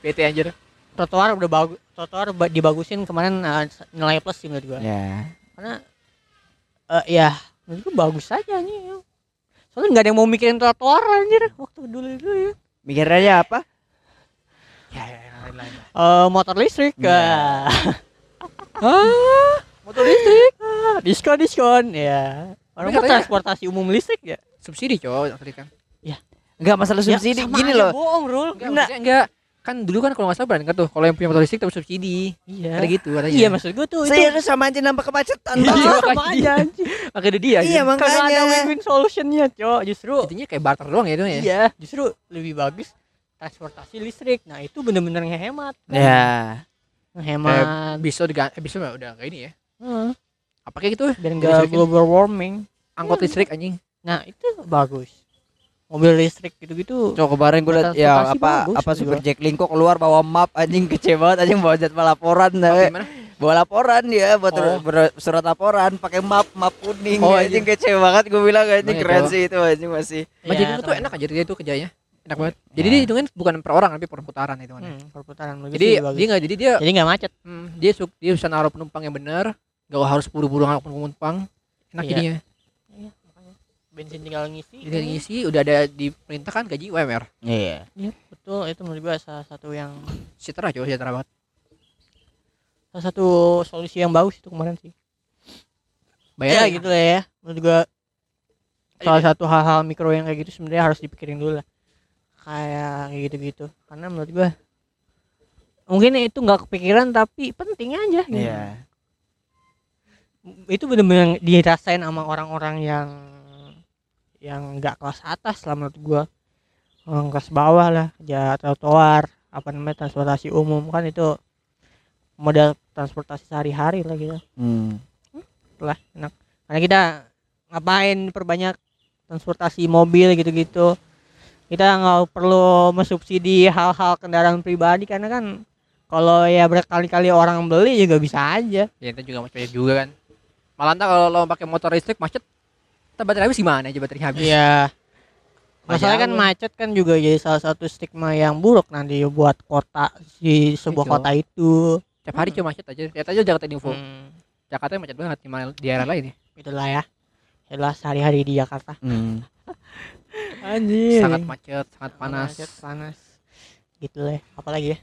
PT anjir. Trotoar udah bagus. Trotoar ba- dibagusin kemarin eh, nilai plus sih menurut gua. Ya. Karena eh ya menurut gua bagus aja nih. Soalnya nggak ada yang mau mikirin trotoar anjir waktu dulu dulu ya. Mikirnya apa? Ya, ya, ya, lain-lain. Eh, motor listrik Iya. ah Motor listrik. ah, diskon diskon ya orang Tapi mau katanya- transportasi umum listrik ya Subsidi, Cok, tadi kan. Enggak masalah Ya, subsidi sama gini aja loh. bohong Rul Enggak, Enggak. Kan dulu kan kalau nggak salah kan tuh, kalau yang punya motor listrik tapi subsidi. iya Ada gitu, ada iya maksud gua tuh Saya itu sama aja nambah kemacetan. Iya, sama makanya aja anjing. Makanya dia Iya, anjir. Kagak ada makanya. win-win solutionnya cok justru Intinya kayak barter doang ya itu ya. iya justru lebih bagus transportasi listrik nah itu bener-bener ngehemat Ya. ngehemat Bisa diganti, bisa mah udah kayak ini ya. Heeh, Apa kayak gitu? biar listrikin. global warming Angkot listrik anjing. nah itu bagus mobil listrik gitu-gitu Cok kemarin gue liat ya apa bagus apa. Super Jack Linko keluar bawa map anjing kece banget anjing bawa jadwal laporan dah. gimana? Bawa laporan dia buat Oh. surat laporan pakai map map kuning Oh, anjing anjing. kece banget gue bilang anjing Emang ya, keren Cok? sih itu anjing masih. Mas Iya, jadi tuh keren. enak aja dia tuh kerjanya. Enak banget. Jadi Ya. dia hitungin bukan per orang tapi per putaran itu hmm, perputaran mobil Jadi dia nggak jadi dia jadi nggak macet hmm, dia dia bisa naruh penumpang yang benar, gak harus buru-buru ngangkut penumpang. Enak Iya. jadinya. Bensin tinggal ngisi Jadi ngisi udah ada diperintahkan gaji UMR. Iya. Iya, betul itu menurut gua salah satu yang Sejahtera coy, sejahtera banget. salah satu solusi yang bagus itu kemarin sih Bayar ya gitu lah ya menurut gua salah satu hal-hal mikro yang kayak gitu sebenarnya harus dipikirin dulu lah kayak kayak gitu-gitu karena menurut gua mungkin itu nggak kepikiran tapi penting aja gitu. Iya. itu bener-bener dirasain sama orang-orang yang yang nggak kelas atas lah menurut gua. Orang kelas bawah lah ya trotoar apa namanya transportasi umum kan itu modal transportasi sehari-hari lah gitu Hmm. lah enak. Karena kita ngapain perbanyak transportasi mobil gitu-gitu. Kita nggak perlu mensubsidi hal-hal kendaraan pribadi karena kan kalau ya berkali-kali orang beli juga bisa aja. Ya itu juga macam juga kan. Malah ntar kalau lo pakai motor listrik macet, baterai habis gimana aja baterainya habis. Iya. Masalahnya kan macet kan juga jadi salah satu stigma yang buruk nanti buat kota di sebuah Iya. kota itu. Tiap hari cuma macet aja. Lihat aja Jakarta Info. Hmm, Jakarta macet banget di daerah lain ya. itulah ya. Itulah sehari-hari di Jakarta. Hmm. Anjir. Sangat macet, sangat panas. Macet, panas. Gitu lah. ya. Apalagi ya?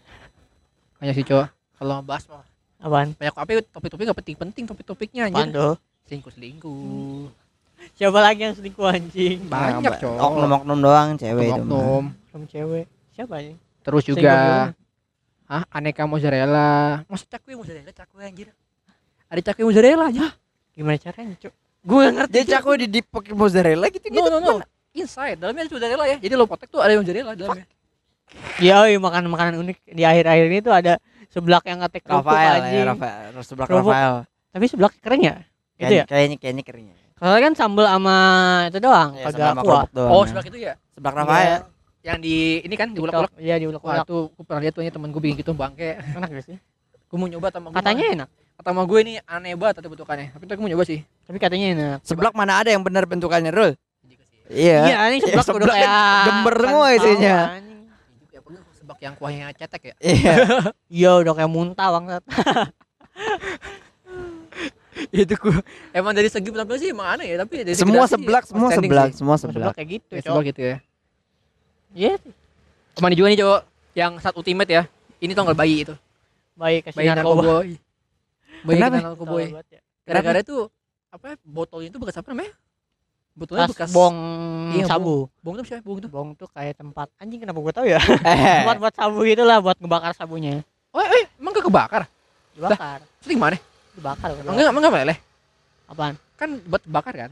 Banyak sih cowok. Kalau bahas mah Apaan? banyak tapi topik-topik gak penting-penting topik-topiknya Apaan anjir. tuh? Selingkuh-selingkuh. Siapa lagi yang selingkuh anjing? Banyak cowok. Oknum-oknum doang cewek. Oknum. Belum cewek. Siapa anjing? Terus juga? Hah, aneka mozzarella. Masa cakwe mozzarella, cakwe anjir. Ada cakwe mozzarella aja. Gimana caranya, Cuk? Gue gak ngerti. Dia cakwe di dip pakai mozzarella gitu gitu. No, no, no. Inside, dalamnya ada mozzarella ya. Jadi lo potek tuh ada mozzarella dalamnya. Ya, oi, makan makanan unik di akhir-akhir ini tuh ada seblak yang ngetek kerupuk Rafael anjing. ya, Rafael. Kerupuk. Rafael. Tapi seblak keren ya? Itu ya? Kayaknya kayaknya kayaknya keringnya. Soalnya kan sambel sama itu doang, Iya, kagak sama kuah. Oh, ya. sebelah itu ya. sebelah Rafael. Yang di ini kan di TikTok. ulek-ulek. Iya, di Wah, ulek-ulek. tuh gue pernah lihat tuh temen gue bikin gitu bangke. Enak gak sih? Gue mau nyoba sama gua. Katanya enak, kata sama gue ini aneh banget tapi bentukannya. Tapi tuh gue mau nyoba sih. tapi katanya enak. Sebelah mana ada yang benar bentukannya, Rul? Iya, Iya. ini seblak Ya, udah seblak kayak jember semua isinya. Ya sebab yang kuahnya cetek ya. Iya. Iya, udah kayak muntah banget. itu gue emang dari segi penampilan sih emang aneh ya tapi dari segi Semua seblak, semua seblak, sih. semua Seblak kayak gitu, Ya, seblak gitu ya. Iya, Ke mana juga nih cowok yang saat ultimate ya. Ini tau gak bayi itu. baik kasih Bayi narkoba. narkoboy. Bayi Kenapa? kena narkoboy. Ya. Gara-gara itu apa ya, botolnya itu bekas apa namanya? Botolnya bekas bong Iya, sabu. Bong itu siapa? Bong itu. Bong tuh kayak tempat anjing kenapa gua tahu ya? Eh. tempat buat sabu gitu lah buat ngebakar sabunya. Oh, eh, emang gak kebakar? Dibakar. Terus gimana? Dibakar. Emang gak, emang gak meleleh? Apaan? Kan buat bakar kan?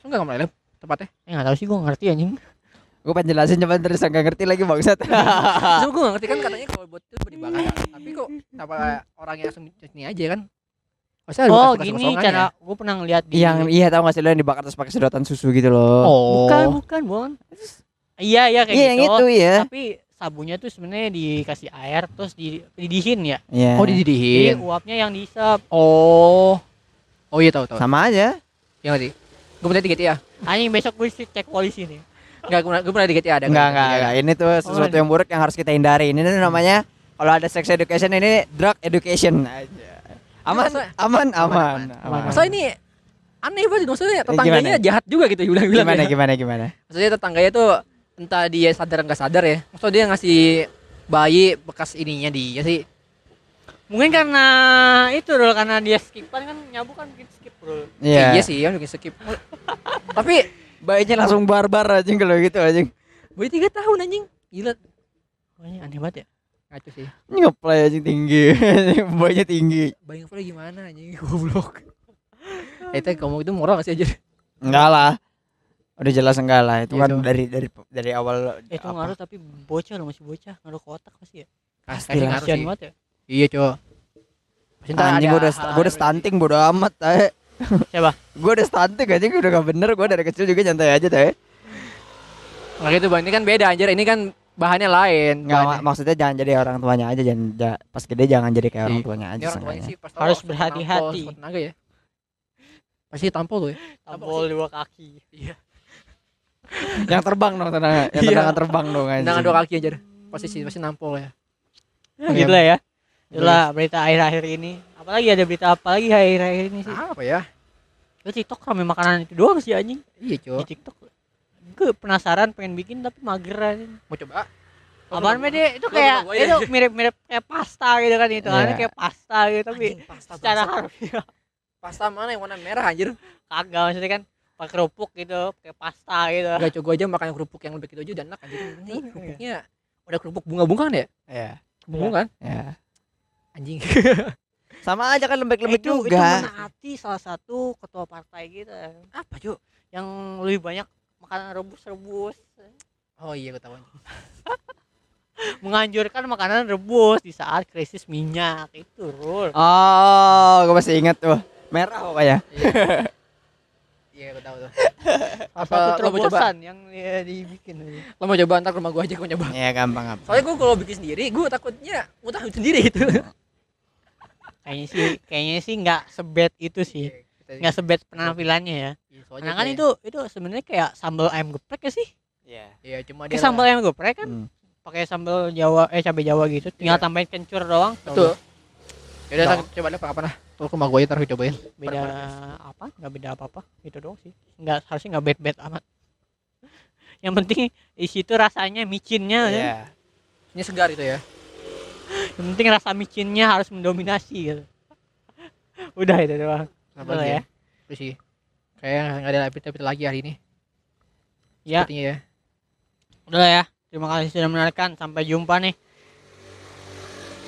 Terus gak meleleh tempatnya? Eh enggak tahu sih gua ngerti anjing. Gue pengen jelasin cuman terus nggak ngerti lagi bangsat. Terus gue gak ngerti kan katanya kalau buat itu buat dibakar kan? Tapi kok kenapa orangnya langsung ini aja kan? Maksudnya Oh, gini cara gua pernah ngeliat di yang iya tahu nggak sih lo yang dibakar terus pakai sedotan susu gitu loh. Oh. Bukan, bukan, Bon. Iya, iya kayak Iya gitu. yang itu ya. Tapi sabunnya tuh sebenarnya dikasih air terus di didihin ya. Iya. Oh, Jadi dididihin. uapnya yang diisap. Oh. Oh iya tahu tahu. Sama aja. Iya ngerti. Gue pernah tiga ya. Anjing besok gue cek polisi nih. Enggak, gue pernah gue pernah tiga ada. Enggak enggak enggak. Ini tuh sesuatu yang buruk yang harus kita hindari. Ini tuh namanya kalau ada sex education ini drug education aja. Aman, aman, aman, aman. aman. Masa ini aneh banget maksudnya tetangganya gimana? jahat juga gitu bilang-bilang. Gimana ya. gimana gimana? Maksudnya tetangganya tuh entah dia sadar nggak sadar ya. Maksudnya dia ngasih bayi bekas ininya dia sih. Mungkin karena itu loh karena dia skipan kan nyabu kan bikin skip bro. Iya. Iya sih, yang bikin skip. Tapi Bayinya langsung barbar aja kalau gitu anjing. bayi tiga tahun anjing. Gila. Pokoknya aneh banget ya. Ngaco sih. Ngeplay anjing tinggi. Bayinya tinggi. Bayi ngepel gimana anjing goblok. Eh, itu ngomong itu moral gak sih aja? Enggak lah. Udah jelas enggak lah. Itu Iya, kan tuh. dari dari dari awal Eh, itu apa. ngaruh tapi bocah loh masih bocah ngaruh ke otak pasti ya. Pasti Kasian sih. banget ya. Iya, Cok. Pasti ntar Anjing gua udah hal-hal gua udah stunting bodo amat tae. Siapa? Gua udah stunting anjing udah gak bener gua dari kecil juga nyantai aja tae. Nggak gitu bang, ini kan beda anjir, ini kan bahannya lain. Enggak bahannya. maksudnya jangan jadi orang tuanya aja jangan ja- pas gede jangan jadi kayak orang Iya. tuanya Ini aja orang tuanya sih pas Harus berhati-hati. ya. Pasti tampol tuh ya. Tampol dua kaki. Yang terbang dong tenang. Yang Iya. tendangan terbang dong anjing. Tendangan dua kaki aja. Pasti sih, pasti nampol ya. gitu lah ya. Itulah berita akhir-akhir ini. Apalagi ada berita apa lagi akhir-akhir ini sih? Apa ya? Gue TikTok rame makanan itu doang sih anjing. Iya, Di Cok. TikTok. Gue penasaran pengen bikin tapi mager anjing. Mau coba? Apaan Mede? Itu kayak ya. itu mirip-mirip kayak pasta gitu kan itu kan Iya. kayak pasta gitu tapi Anjing, pasta secara harfiah pasta mana yang warna merah anjir? kagak maksudnya kan pakai kerupuk gitu kayak pasta gitu. Enggak, Cok, gua aja makan kerupuk yang lebih gitu aja udah enak anjir. Ini kerupuknya udah kerupuk bunga-bunga kan ya? ya Bunga kan? ya Anjing. sama aja kan lembek-lembek itu itu juga menaati salah satu ketua partai gitu Apa, Cok? yang lebih banyak makanan rebus-rebus Oh iya, gua tahu. anjing. menganjurkan makanan rebus di saat krisis minyak itu rul oh gue masih ingat tuh merah pokoknya Iya, gua tahu tuh. apa satu lo mau coba? yang ya, dibikin Lo mau coba ntar ke rumah gua aja gua nyoba. ya gampang gampang Soalnya gua kalau bikin sendiri, gua takutnya ngutang sendiri itu. kayaknya sih kayaknya sih nggak sebet itu sih nggak sebet penampilannya ya Iya, soalnya karena kan kayak- itu itu sebenarnya kayak sambal ayam geprek ya sih Iya. Iya, cuma kayak dia sambal ayam geprek kan Hmm. pakai sambal jawa eh cabai jawa gitu tinggal Iya. tambahin kencur doang Betul. Ya udah coba deh apa lah. Tuh ke rumah gua aja ntar gua cobain. beda apa nggak beda apa apa itu doang sih nggak harusnya nggak bad bad amat yang penting di situ rasanya micinnya ya. Iya. Ini segar itu ya. yang penting rasa micinnya harus mendominasi gitu udah itu doang Apa lagi ya. ya? Itu sih. Kayak nggak ada update-update lagi hari ini. ya Sepertinya ya. udah lah ya terima kasih sudah mendengarkan sampai jumpa nih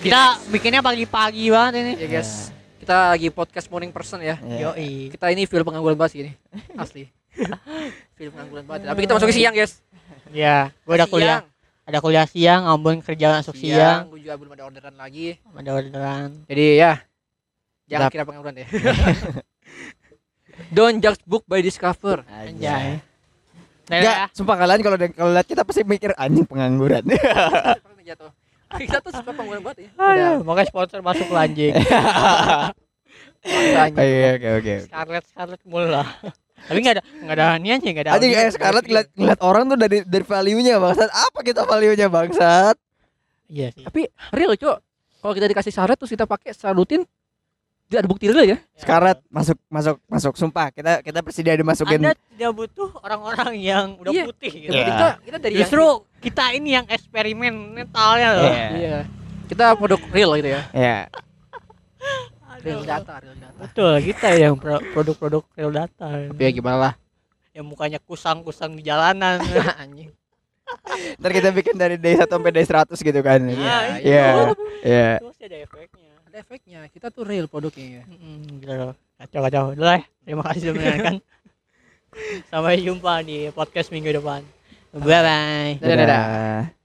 kita bikinnya pagi-pagi banget ini Ya guys, kita lagi podcast morning person ya. Iya. yoi Kita ini feel pengangguran banget sih ini. Asli. feel pengangguran banget. Tapi kita masuk ke siang, guys. ya gue udah kuliah ada kuliah siang ambon kerja masuk siang Gue juga belum ada orderan lagi. ada orderan Jadi ya, jangan kira pengangguran ya. Don't judge book by discover. anjay ya. sumpah kalian kalau kalau lihat kita pasti mikir anjing pengangguran. Jatuh. Kita tuh suka pengangguran banget ya. Aduh, makanya sponsor masuk ke anjing Udah. Oke oke oke. Scarlet Scarlet mulu lah tapi nggak ada nggak ada niannya nggak ada Anjing audio. eh Scarlett ngeliat, ngeliat orang tuh dari dari value-nya bangsat. Apa kita value-nya bangsat? iya sih Tapi real, Cok. Kalau kita dikasih syarat terus kita pakai secara rutin tidak ada bukti real ya. Scarlett masuk masuk masuk sumpah. Kita kita presiden dimasukin. anda tidak butuh orang-orang yang udah Iya. putih gitu. Iya. Kita kita dari yang- justru kita ini yang eksperimen mentalnya loh Iya. Iya. Kita produk real gitu ya. Ya. Real data, real data. betul kita yang pro- produk-produk real data Tapi ya gimana lah. yang mukanya kusang-kusang di jalanan Anjing. Ntar kita bikin dari day 1 sampai day 100 gitu kan. Nah, Iya. Iya. itu pasti ada efeknya Ada efeknya. Kita tuh real produknya ya. Gitu loh. Kacau-kacau. Udah lah. Terima kasih sudah mendengarkan. Sampai jumpa di podcast minggu depan. Bye bye. Dadah, dadah. Dadah.